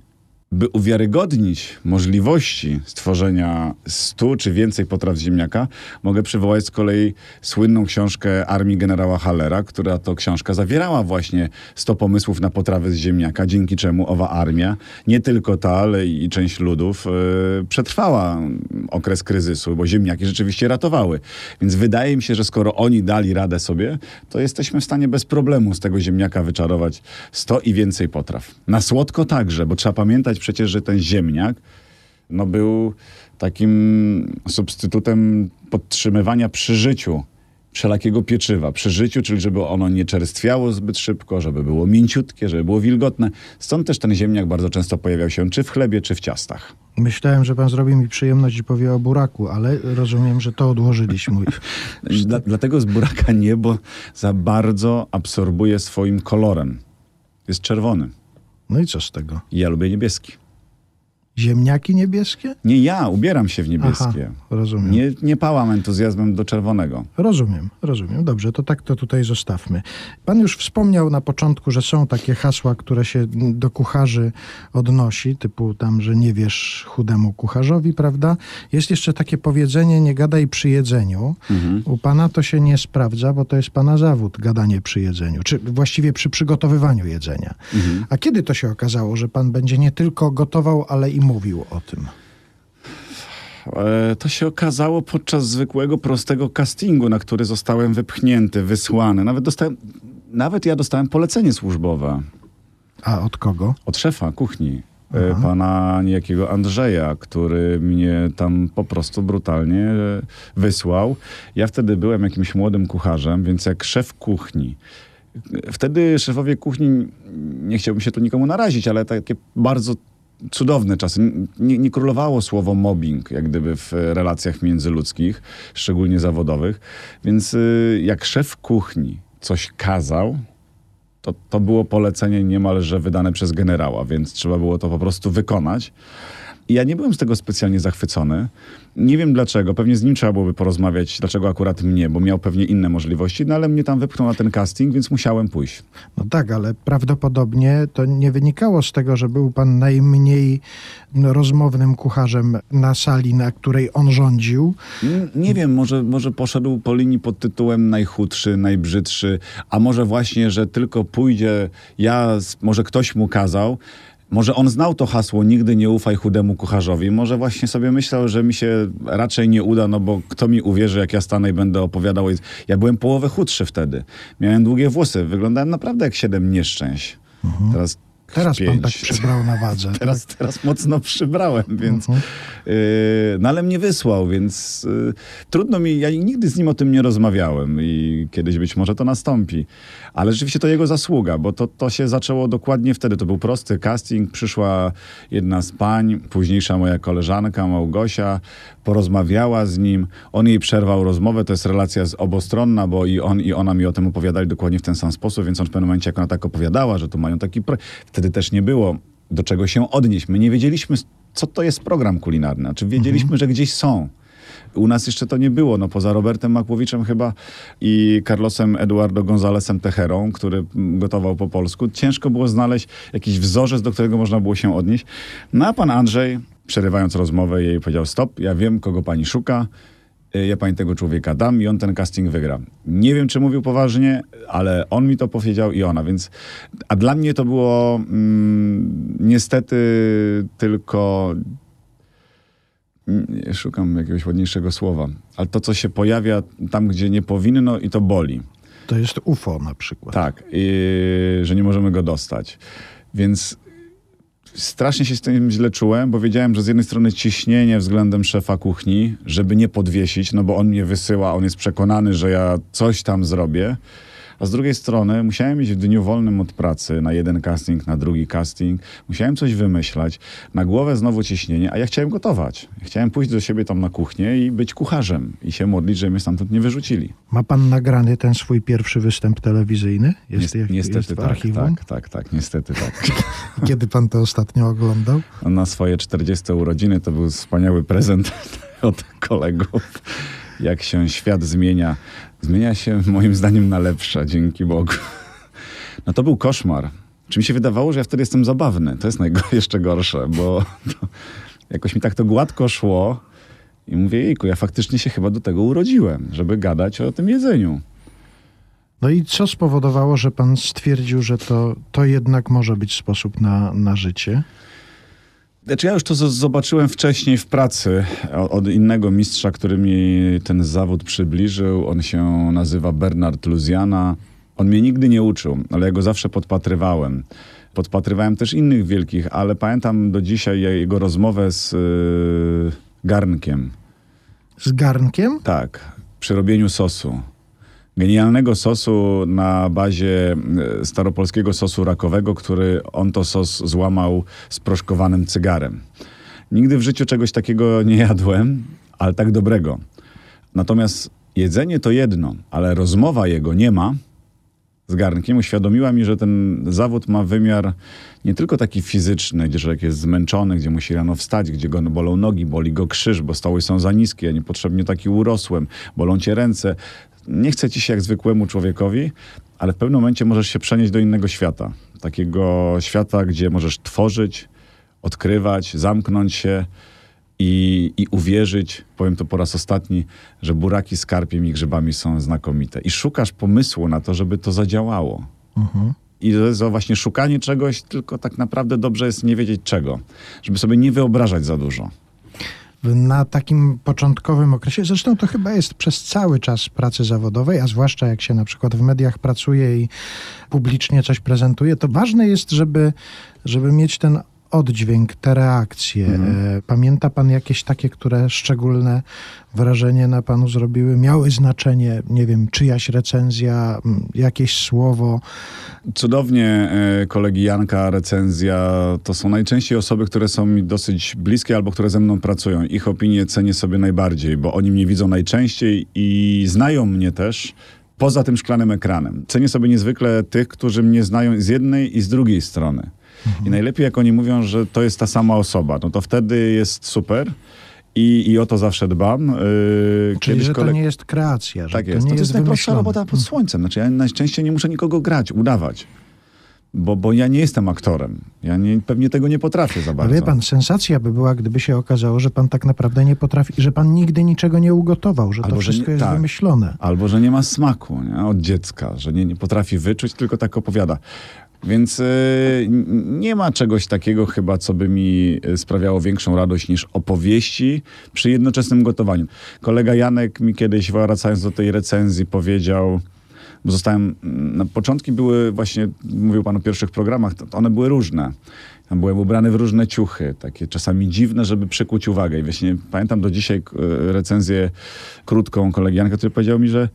by uwiarygodnić możliwości stworzenia 100 czy więcej potraw ziemniaka, mogę przywołać z kolei słynną książkę Armii generała Hallera, która to książka zawierała właśnie 100 pomysłów na potrawy z ziemniaka, dzięki czemu owa armia, nie tylko ta, ale i część ludów, yy, przetrwała okres kryzysu, bo ziemniaki rzeczywiście ratowały. Więc wydaje mi się, że skoro oni dali radę sobie, to jesteśmy w stanie bez problemu z tego ziemniaka wyczarować 100 i więcej potraw. Na słodko także, bo trzeba pamiętać przecież, że ten ziemniak no, był takim substytutem podtrzymywania przy życiu wszelakiego pieczywa przy życiu, czyli żeby ono nie czerstwiało zbyt szybko, żeby było mięciutkie, żeby było wilgotne. Stąd też ten ziemniak bardzo często pojawiał się czy w chlebie, czy w ciastach. Myślałem, że pan zrobi mi przyjemność i powie o buraku, ale rozumiem, że to odłożyliśmy. Dla, dlatego z buraka nie, bo za bardzo absorbuje swoim kolorem. Jest czerwony. No i co z tego? Ja lubię niebieski. Ziemniaki niebieskie? Nie ja, ubieram się w niebieskie. Aha, rozumiem. Nie, nie pałam entuzjazmem do czerwonego. Rozumiem, rozumiem. Dobrze, to tak to tutaj zostawmy. Pan już wspomniał na początku, że są takie hasła, które się do kucharzy odnosi, typu tam, że nie wiesz chudemu kucharzowi, prawda? Jest jeszcze takie powiedzenie, nie gadaj przy jedzeniu. U pana to się nie sprawdza, bo to jest pana zawód, gadanie przy jedzeniu, czy właściwie przy przygotowywaniu jedzenia. A kiedy to się okazało, że pan będzie nie tylko gotował, ale i mówił o tym? E, To się okazało podczas zwykłego, prostego castingu, na który zostałem wypchnięty, wysłany. Nawet, dostałem, nawet ja dostałem polecenie służbowe A od kogo? od szefa kuchni, e, pana niejakiego Andrzeja, który mnie tam po prostu brutalnie e, wysłał. Ja wtedy byłem jakimś młodym kucharzem, więc jak szef kuchni, wtedy szefowie kuchni, nie chciałbym się tu nikomu narazić, ale takie bardzo cudowne czasy. Nie, nie królowało słowo mobbing, jak gdyby w relacjach międzyludzkich, szczególnie zawodowych. Więc y, jak szef kuchni coś kazał, to, to było polecenie niemalże wydane przez generała, więc trzeba było to po prostu wykonać. Ja nie byłem z tego specjalnie zachwycony. Nie wiem dlaczego, pewnie z nim trzeba byłoby porozmawiać, dlaczego akurat mnie, bo miał pewnie inne możliwości, no ale mnie tam wypchnął na ten casting, więc musiałem pójść. No tak, ale prawdopodobnie to nie wynikało z tego, że był pan najmniej no, rozmownym kucharzem na sali, na której on rządził. N- Nie wiem, może, może poszedł po linii pod tytułem najchudszy, najbrzydszy, a może właśnie, że tylko pójdzie, ja, może ktoś mu kazał, może on znał to hasło nigdy nie ufaj chudemu kucharzowi, może właśnie sobie myślał, że mi się raczej nie uda, no bo kto mi uwierzy, jak ja stanę i będę opowiadał. Ja byłem połowę chudszy wtedy. Miałem długie włosy, wyglądałem naprawdę jak siedem nieszczęść. Teraz Teraz pan tak przybrał na wadze. Teraz, teraz mocno przybrałem, więc. Yy, no ale mnie wysłał, więc yy, trudno mi. Ja nigdy z nim o tym nie rozmawiałem i kiedyś być może to nastąpi. Ale rzeczywiście to jego zasługa, bo to, to się zaczęło dokładnie wtedy. To był prosty casting. Przyszła jedna z pań, późniejsza moja koleżanka Małgosia, porozmawiała z nim. On jej przerwał rozmowę. To jest relacja z obostronna, bo i on, i ona mi o tym opowiadali dokładnie w ten sam sposób, więc on w pewnym momencie, jak ona tak opowiadała, że tu mają taki. Pro... Wtedy też nie było do czego się odnieść. My nie wiedzieliśmy, co to jest program kulinarny. Znaczy wiedzieliśmy, że gdzieś są. U nas jeszcze to nie było, no poza Robertem Makłowiczem chyba i Carlosem Eduardo Gonzalesem Techerą, który gotował po polsku. Ciężko było znaleźć jakiś wzorzec, do którego można było się odnieść. No a pan Andrzej, przerywając rozmowę, jej powiedział stop, ja wiem, kogo pani szuka, y, ja pani tego człowieka dam i on ten casting wygra. Nie wiem, czy mówił poważnie, ale on mi to powiedział i ona, więc... A dla mnie to było mm, niestety tylko... Nie, Szukam jakiegoś ładniejszego słowa. Ale to, co się pojawia tam, gdzie nie powinno i to boli. To jest UFO na przykład. Tak, i, że nie możemy go dostać. Więc strasznie się z tym źle czułem, bo wiedziałem, że z jednej strony ciśnienie względem szefa kuchni, żeby nie podwiesić, no bo on mnie wysyła, on jest przekonany, że ja coś tam zrobię. A z drugiej strony musiałem iść w dniu wolnym od pracy na jeden casting, na drugi casting. Musiałem coś wymyślać. Na głowę znowu ciśnienie, a ja chciałem gotować. Chciałem pójść do siebie tam na kuchnię i być kucharzem. I się modlić, że mnie stamtąd nie wyrzucili. Ma pan nagrany ten swój pierwszy występ telewizyjny? Jest, niestety jest tak, tak, tak, tak, niestety tak. Kiedy pan to ostatnio oglądał? Na swoje 40 urodziny to był wspaniały prezent od kolegów. Jak się świat zmienia. Zmienia się moim zdaniem na lepsze, dzięki Bogu. No to był koszmar. Czy mi się wydawało, że ja wtedy jestem zabawny. To jest najgo- jeszcze gorsze, bo jakoś mi tak to gładko szło i mówię, jejku, ja faktycznie się chyba do tego urodziłem, żeby gadać o tym jedzeniu. No i co spowodowało, że pan stwierdził, że to, to jednak może być sposób na, na życie? Znaczy ja już to zobaczyłem wcześniej w pracy od innego mistrza, który mi ten zawód przybliżył. On się nazywa Bernard Luziana. On mnie nigdy nie uczył, ale ja go zawsze podpatrywałem. Podpatrywałem też innych wielkich, ale pamiętam do dzisiaj jego rozmowę z yy, garnkiem. Z garnkiem? Tak, przy robieniu sosu. Genialnego sosu na bazie e, staropolskiego sosu rakowego, który on to sos złamał z proszkowanym cygarem. Nigdy w życiu czegoś takiego nie jadłem, ale tak dobrego. Natomiast jedzenie to jedno, ale rozmowa jego nie ma z garnkiem uświadomiła mi, że ten zawód ma wymiar nie tylko taki fizyczny, gdzie człowiek jest zmęczony, gdzie musi rano wstać, gdzie go bolą nogi, boli go krzyż, bo stoły są za niskie, niepotrzebnie taki urosłem, bolą cię ręce. Nie chce ci się jak zwykłemu człowiekowi, ale w pewnym momencie możesz się przenieść do innego świata. Takiego świata, gdzie możesz tworzyć, odkrywać, zamknąć się i, i uwierzyć, powiem to po raz ostatni, że buraki z karpiem i grzybami są znakomite. I szukasz pomysłu na to, żeby to zadziałało. I to jest właśnie szukanie czegoś, tylko tak naprawdę dobrze jest nie wiedzieć czego, żeby sobie nie wyobrażać za dużo. Na takim początkowym okresie, zresztą to chyba jest przez cały czas pracy zawodowej, a zwłaszcza jak się na przykład w mediach pracuje i publicznie coś prezentuje, to ważne jest, żeby, żeby mieć ten oddźwięk, te reakcje. E, Pamięta pan jakieś takie, które szczególne wrażenie na panu zrobiły, miały znaczenie, nie wiem, czyjaś recenzja, jakieś słowo? Cudownie e, kolegi Janka recenzja to są najczęściej osoby, które są mi dosyć bliskie albo które ze mną pracują. Ich opinie cenię sobie najbardziej, bo oni mnie widzą najczęściej i znają mnie też poza tym szklanym ekranem. Cenię sobie niezwykle tych, którzy mnie znają z jednej i z drugiej strony. I najlepiej jak oni mówią, że to jest ta sama osoba, no to wtedy jest super. I, i o to zawsze dbam. Yy, Czyli, że to koleg- nie jest kreacja, że tak to jest. nie to jest, jest najprostsza robota pod słońcem. Znaczy ja najczęściej nie muszę nikogo grać, udawać. Bo, bo ja nie jestem aktorem. Ja nie, pewnie tego nie potrafię za bardzo. wie pan, sensacja by była, gdyby się okazało, że pan tak naprawdę nie potrafi, że pan nigdy niczego nie ugotował, że to Albo, że wszystko nie- jest tak. wymyślone. Albo, że nie ma smaku nie? od dziecka, że nie, nie potrafi wyczuć, tylko tak opowiada. Więc n- nie ma czegoś takiego chyba, co by mi y, sprawiało większą radość niż opowieści przy jednoczesnym gotowaniu. Kolega Janek mi kiedyś, wracając do tej recenzji, powiedział, bo zostałem, mm, na początki były właśnie, mówił pan o pierwszych programach, one były różne. Tam byłem ubrany w różne ciuchy, takie czasami dziwne, żeby przykuć uwagę. I właśnie pamiętam do dzisiaj k- recenzję krótką kolegi Janka, który powiedział mi, że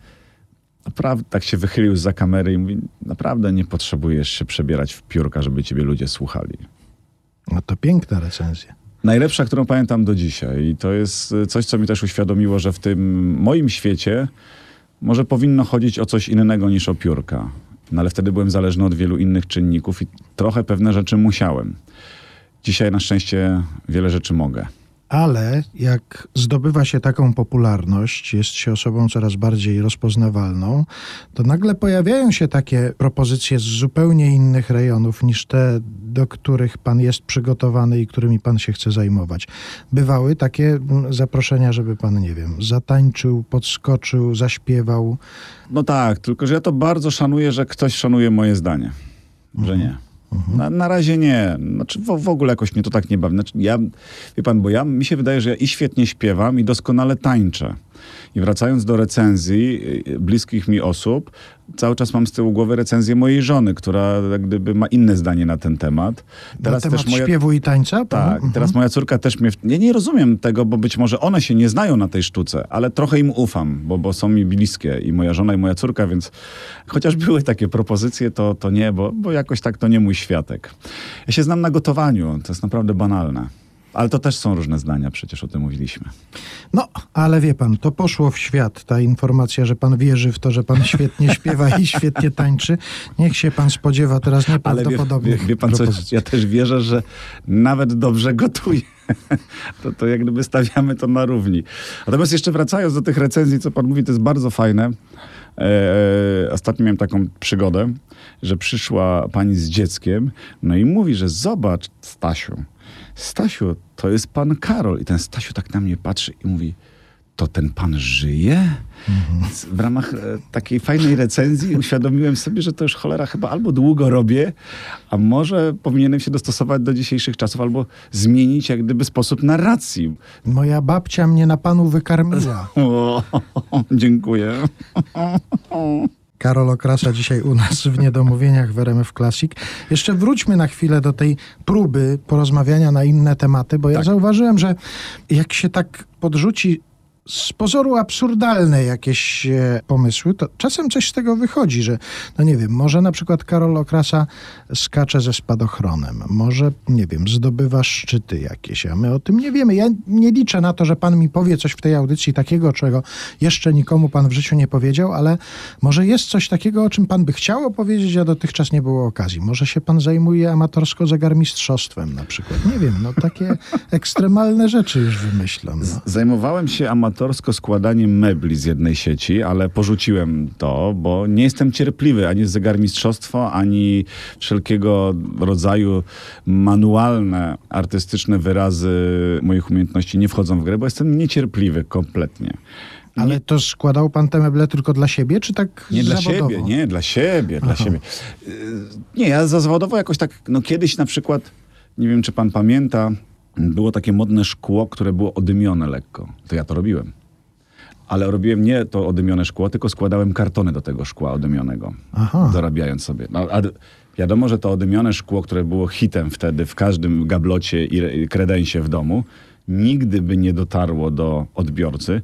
naprawdę tak się wychylił za kamery i mówi, naprawdę nie potrzebujesz się przebierać w piórka, żeby ciebie ludzie słuchali. No to piękna recenzja. Najlepsza, którą pamiętam do dzisiaj. I to jest y, coś, co mi też uświadomiło, że w tym moim świecie może powinno chodzić o coś innego niż o piórka. No ale wtedy byłem zależny od wielu innych czynników i trochę pewne rzeczy musiałem. Dzisiaj na szczęście wiele rzeczy mogę. Ale jak zdobywa się taką popularność, jest się osobą coraz bardziej rozpoznawalną, to nagle pojawiają się takie propozycje z zupełnie innych rejonów niż te, do których pan jest przygotowany i którymi pan się chce zajmować. Bywały takie mm, zaproszenia, żeby pan, nie wiem, zatańczył, podskoczył, zaśpiewał. No tak, tylko że ja to bardzo szanuję, że ktoś szanuje moje zdanie. Że nie. Na, na razie nie. Znaczy w, w ogóle jakoś mnie to tak nie bawi. Znaczy, ja, wie pan, bo ja, mi się wydaje, że ja i świetnie śpiewam, i doskonale tańczę. I wracając do recenzji y, bliskich mi osób, cały czas mam z tyłu głowy recenzję mojej żony, która jak gdyby ma inne zdanie na ten temat. na temat śpiewu i tańca? Tak, Mhm. teraz moja córka też mnie... Ja nie rozumiem tego, bo być może one się nie znają na tej sztuce, ale trochę im ufam, bo, bo są mi bliskie i moja żona i moja córka, więc chociaż były takie propozycje, to, to nie, bo, bo jakoś tak to nie mój światek. Ja się znam na gotowaniu, to jest naprawdę banalne. Ale to też są różne zdania, przecież o tym mówiliśmy. No, ale wie pan, to poszło w świat, ta informacja, że pan wierzy w to, że pan świetnie śpiewa i świetnie tańczy. Niech się pan spodziewa teraz Ale wie, wie, nieprawdopodobnych wie pan co, propozycji. ja też wierzę, że nawet dobrze gotuję. To, to jak gdyby stawiamy to na równi. Natomiast jeszcze wracając do tych recenzji, co pan mówi, to jest bardzo fajne. E, ostatnio miałem taką przygodę, że przyszła pani z dzieckiem, no i mówi, że zobacz, Stasiu, Stasiu, to jest pan Karol. I ten Stasiu tak na mnie patrzy i mówi, to ten pan żyje? Więc W ramach e, takiej fajnej recenzji uświadomiłem sobie, że to już cholera chyba albo długo robię, a może powinienem się dostosować do dzisiejszych czasów, albo zmienić jak gdyby sposób narracji. Moja babcia mnie na panu wykarmiła. O, dziękuję. Karol Okrasa dzisiaj u nas w Niedomówieniach w RMF Classic. Jeszcze wróćmy na chwilę do tej próby porozmawiania na inne tematy, bo ja Tak. zauważyłem, że jak się tak podrzuci z pozoru absurdalne jakieś e, pomysły, to czasem coś z tego wychodzi, że no nie wiem, może na przykład Karol Okrasa skacze ze spadochronem, może, nie wiem, zdobywa szczyty jakieś, a my o tym nie wiemy. Ja nie liczę na to, że pan mi powie coś w tej audycji takiego, czego jeszcze nikomu pan w życiu nie powiedział, ale może jest coś takiego, o czym pan by chciał opowiedzieć, a dotychczas nie było okazji. Może się pan zajmuje amatorsko zegarmistrzostwem na przykład. Nie wiem, no takie ekstremalne rzeczy już wymyślam. No. Zajmowałem się amatorsko składaniem mebli z jednej sieci, ale porzuciłem to, bo nie jestem cierpliwy ani zegarmistrzostwo, ani wszelkiego rodzaju manualne, artystyczne wyrazy moich umiejętności nie wchodzą w grę, bo jestem niecierpliwy kompletnie. Ale to składał pan te meble tylko dla siebie, czy tak Nie dla zawodowo? siebie, nie, dla siebie, dla Aha. siebie. Y, Nie, ja za zawodowo jakoś tak, no kiedyś na przykład, nie wiem czy pan pamięta, było takie modne szkło, które było odymione lekko. To ja to robiłem. Ale robiłem nie to odymione szkło, tylko składałem kartony do tego szkła odymionego, Aha. dorabiając sobie. No, a wiadomo, że to odymione szkło, które było hitem wtedy w każdym gablocie i kredensie w domu, nigdy by nie dotarło do odbiorcy,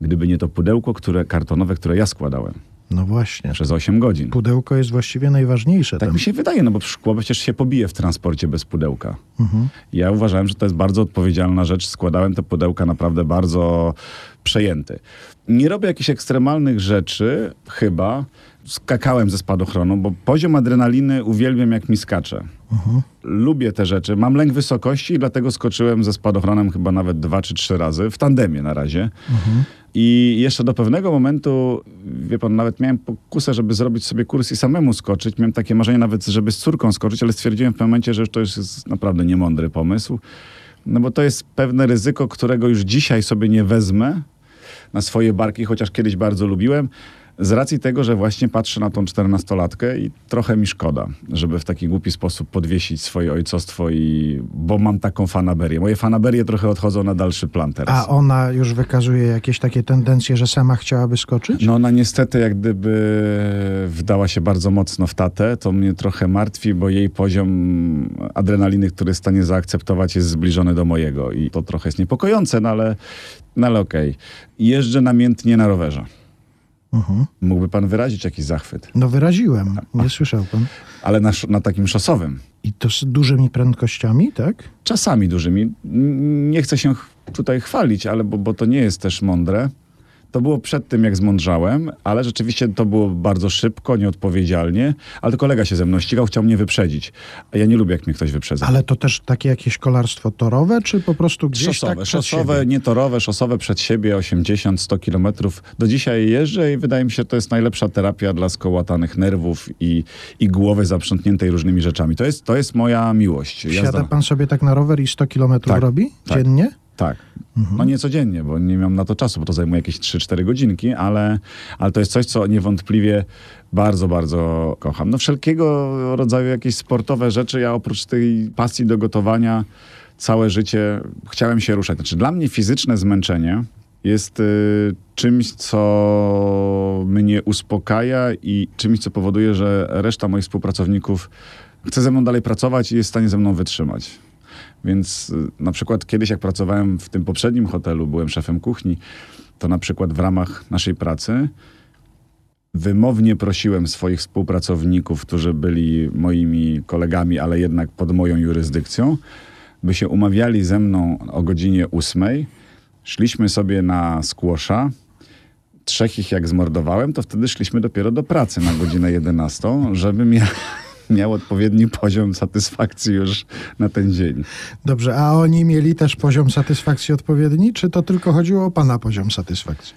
gdyby nie to pudełko które, kartonowe, które ja składałem No właśnie. przez 8 godzin. Pudełko jest właściwie najważniejsze. Tak tam. mi się wydaje, no bo szkło przecież się pobije w transporcie bez pudełka. Mhm. Ja uważałem, że to jest bardzo odpowiedzialna rzecz. Składałem te pudełka naprawdę bardzo przejęty. Nie robię jakichś ekstremalnych rzeczy, chyba. Skakałem ze spadochronu, bo poziom adrenaliny uwielbiam, jak mi skacze. Mhm. Lubię te rzeczy. Mam lęk wysokości i dlatego skoczyłem ze spadochronem chyba nawet dwa czy trzy razy, w tandemie na razie. I jeszcze do pewnego momentu, wie pan, nawet miałem pokusę, żeby zrobić sobie kurs i samemu skoczyć. Miałem takie marzenie nawet, żeby z córką skoczyć, ale stwierdziłem w pewnym momencie, że to już jest naprawdę niemądry pomysł. No bo to jest pewne ryzyko, którego już dzisiaj sobie nie wezmę na swoje barki, chociaż kiedyś bardzo lubiłem. Z racji tego, że właśnie patrzę na tą czternastolatkę i trochę mi szkoda, żeby w taki głupi sposób podwiesić swoje ojcostwo i... bo mam taką fanaberię. Moje fanaberie trochę odchodzą na dalszy plan teraz. A ona już wykazuje jakieś takie tendencje, że sama chciałaby skoczyć? No ona niestety jak gdyby wdała się bardzo mocno w tatę, to mnie trochę martwi, bo jej poziom adrenaliny, który jest w stanie zaakceptować jest zbliżony do mojego i to trochę jest niepokojące, no ale, no ale okej. Jeżdżę namiętnie na rowerze. Mhm. Mógłby pan wyrazić jakiś zachwyt, No wyraziłem, nie słyszał pan. ale na, na takim szosowym. I to z dużymi prędkościami, tak? Czasami dużymi. Nie chcę się tutaj chwalić, ale bo, bo to nie jest też mądre. To było przed tym, jak zmądrzałem, ale rzeczywiście to było bardzo szybko, nieodpowiedzialnie. Ale to kolega się ze mną ścigał, chciał mnie wyprzedzić. A ja nie lubię, jak mnie ktoś wyprzedza. Ale to też takie jakieś kolarstwo torowe, czy po prostu gdzieś Szosowe, tak przed szosowe, siebie? nie torowe, szosowe przed siebie 80-100 kilometrów. Do dzisiaj jeżdżę i wydaje mi się, że to jest najlepsza terapia dla skołatanych nerwów i, i głowy zaprzątniętej różnymi rzeczami. To jest, to jest moja miłość. Wsiada pan sobie tak na rower i 100 kilometrów Tak, robi tak. dziennie? Tak. Mhm. No nie codziennie, bo nie mam na to czasu, bo to zajmuje jakieś 3-4 godzinki, ale, ale to jest coś, co niewątpliwie bardzo, bardzo kocham. No wszelkiego rodzaju jakieś sportowe rzeczy, ja oprócz tej pasji do gotowania całe życie chciałem się ruszać. Znaczy dla mnie fizyczne zmęczenie jest y, czymś, co mnie uspokaja i czymś, co powoduje, że reszta moich współpracowników chce ze mną dalej pracować i jest w stanie ze mną wytrzymać. Więc y, na przykład kiedyś, jak pracowałem w tym poprzednim hotelu, byłem szefem kuchni, to na przykład w ramach naszej pracy wymownie prosiłem swoich współpracowników, którzy byli moimi kolegami, ale jednak pod moją jurysdykcją, by się umawiali ze mną o godzinie ósmej. Szliśmy sobie na skłosza. Trzech ich jak zmordowałem, to wtedy szliśmy dopiero do pracy na godzinę 11, żeby mia miał odpowiedni poziom satysfakcji już na ten dzień. Dobrze, a oni mieli też poziom satysfakcji odpowiedni, czy to tylko chodziło o pana poziom satysfakcji?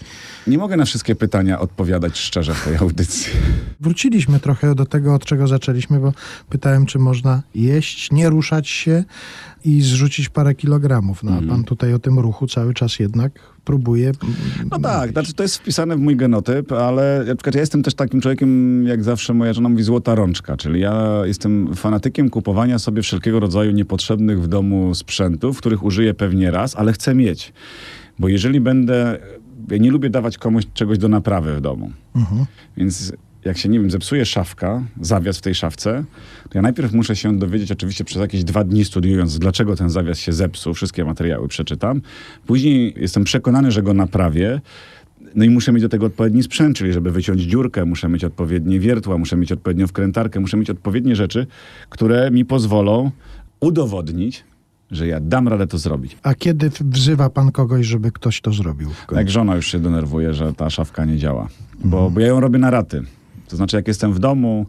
Nie mogę na wszystkie pytania odpowiadać szczerze w tej audycji. Wróciliśmy trochę do tego, od czego zaczęliśmy, bo pytałem, czy można jeść, nie ruszać się i zrzucić parę kilogramów. No a pan tutaj o tym ruchu cały czas jednak próbuje. No tak, znaczy to jest wpisane w mój genotyp, ale na przykład ja jestem też takim człowiekiem, jak zawsze moja żona mówi, złota rączka, czyli ja jestem fanatykiem kupowania sobie wszelkiego rodzaju niepotrzebnych w domu sprzętów, których użyję pewnie raz, ale chcę mieć. Bo jeżeli będę, ja nie lubię dawać komuś czegoś do naprawy w domu. Mhm. Więc jak się, nie wiem, zepsuje szafka, zawias w tej szafce, to ja najpierw muszę się dowiedzieć, oczywiście przez jakieś dwa dni studiując, dlaczego ten zawias się zepsuł, wszystkie materiały przeczytam. Później jestem przekonany, że go naprawię. No i muszę mieć do tego odpowiedni sprzęt, czyli żeby wyciąć dziurkę, muszę mieć odpowiednie wiertła, muszę mieć odpowiednią wkrętarkę, muszę mieć odpowiednie rzeczy, które mi pozwolą udowodnić, że ja dam radę to zrobić. A kiedy wzywa pan kogoś, żeby ktoś to zrobił? Jak żona już się denerwuje, że ta szafka nie działa. Bo, bo ja ją robię na raty. To znaczy, jak jestem w domu,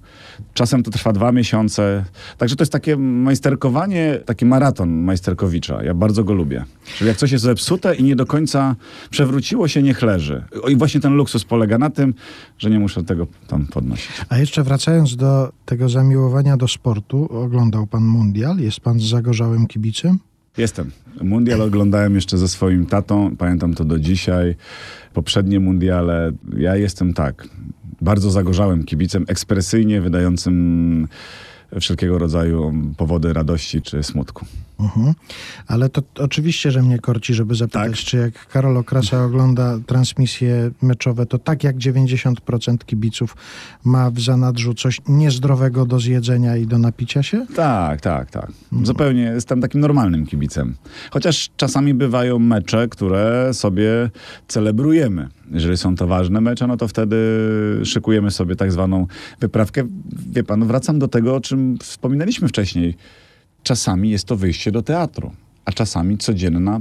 czasem to trwa dwa miesiące. Także to jest takie majsterkowanie, taki maraton majsterkowicza. Ja bardzo go lubię. Czyli jak coś jest zepsute i nie do końca przewróciło się, niech leży. I właśnie ten luksus polega na tym, że nie muszę tego tam podnosić. A jeszcze wracając do tego zamiłowania do sportu, oglądał pan mundial? Jest pan zagorzałym kibicem? Jestem. Mundial oglądałem jeszcze ze swoim tatą. Pamiętam to do dzisiaj. Poprzednie mundiale. Ja jestem tak. Bardzo zagorzałym kibicem, ekspresyjnie wydającym wszelkiego rodzaju powody radości czy smutku. Mhm. Ale to oczywiście, że mnie korci, żeby zapytać, Tak. czy jak Karol Okrasa ogląda transmisje meczowe, to tak jak 90% kibiców ma w zanadrzu coś niezdrowego do zjedzenia i do napicia się? Tak, tak, tak. Zupełnie jestem takim normalnym kibicem. Chociaż czasami bywają mecze, które sobie celebrujemy. Jeżeli są to ważne mecze, no to wtedy szykujemy sobie tak zwaną wyprawkę. Wie pan, wracam do tego, o czym wspominaliśmy wcześniej. Czasami jest to wyjście do teatru, a czasami codzienna,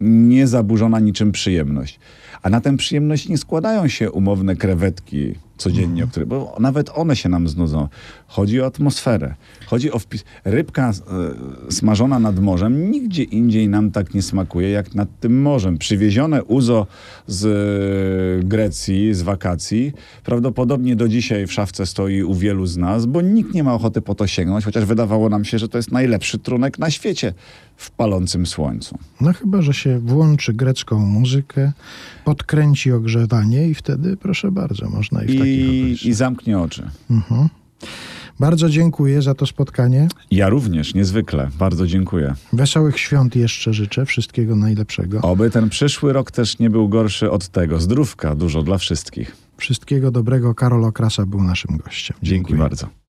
niezaburzona niczym przyjemność. A na tę przyjemność nie składają się umowne krewetki codziennie, o które, bo nawet one się nam znudzą. Chodzi o atmosferę. Chodzi o wpis. Rybka e, smażona nad morzem nigdzie indziej nam tak nie smakuje, jak nad tym morzem. Przywiezione uzo z e, Grecji, z wakacji, prawdopodobnie do dzisiaj w szafce stoi u wielu z nas, bo nikt nie ma ochoty po to sięgnąć, chociaż wydawało nam się, że to jest najlepszy trunek na świecie w palącym słońcu. No chyba, że się włączy grecką muzykę, podkręci ogrzewanie i wtedy, proszę bardzo, można i w takich I, zamknie oczy. Mhm. Bardzo dziękuję za to spotkanie. Ja również, niezwykle. Bardzo dziękuję. Wesołych świąt jeszcze życzę. Wszystkiego najlepszego. Oby ten przyszły rok też nie był gorszy od tego. Zdrówka dużo dla wszystkich. Wszystkiego dobrego. Karol Okrasa był naszym gościem. Dzięki Dziękuję. bardzo.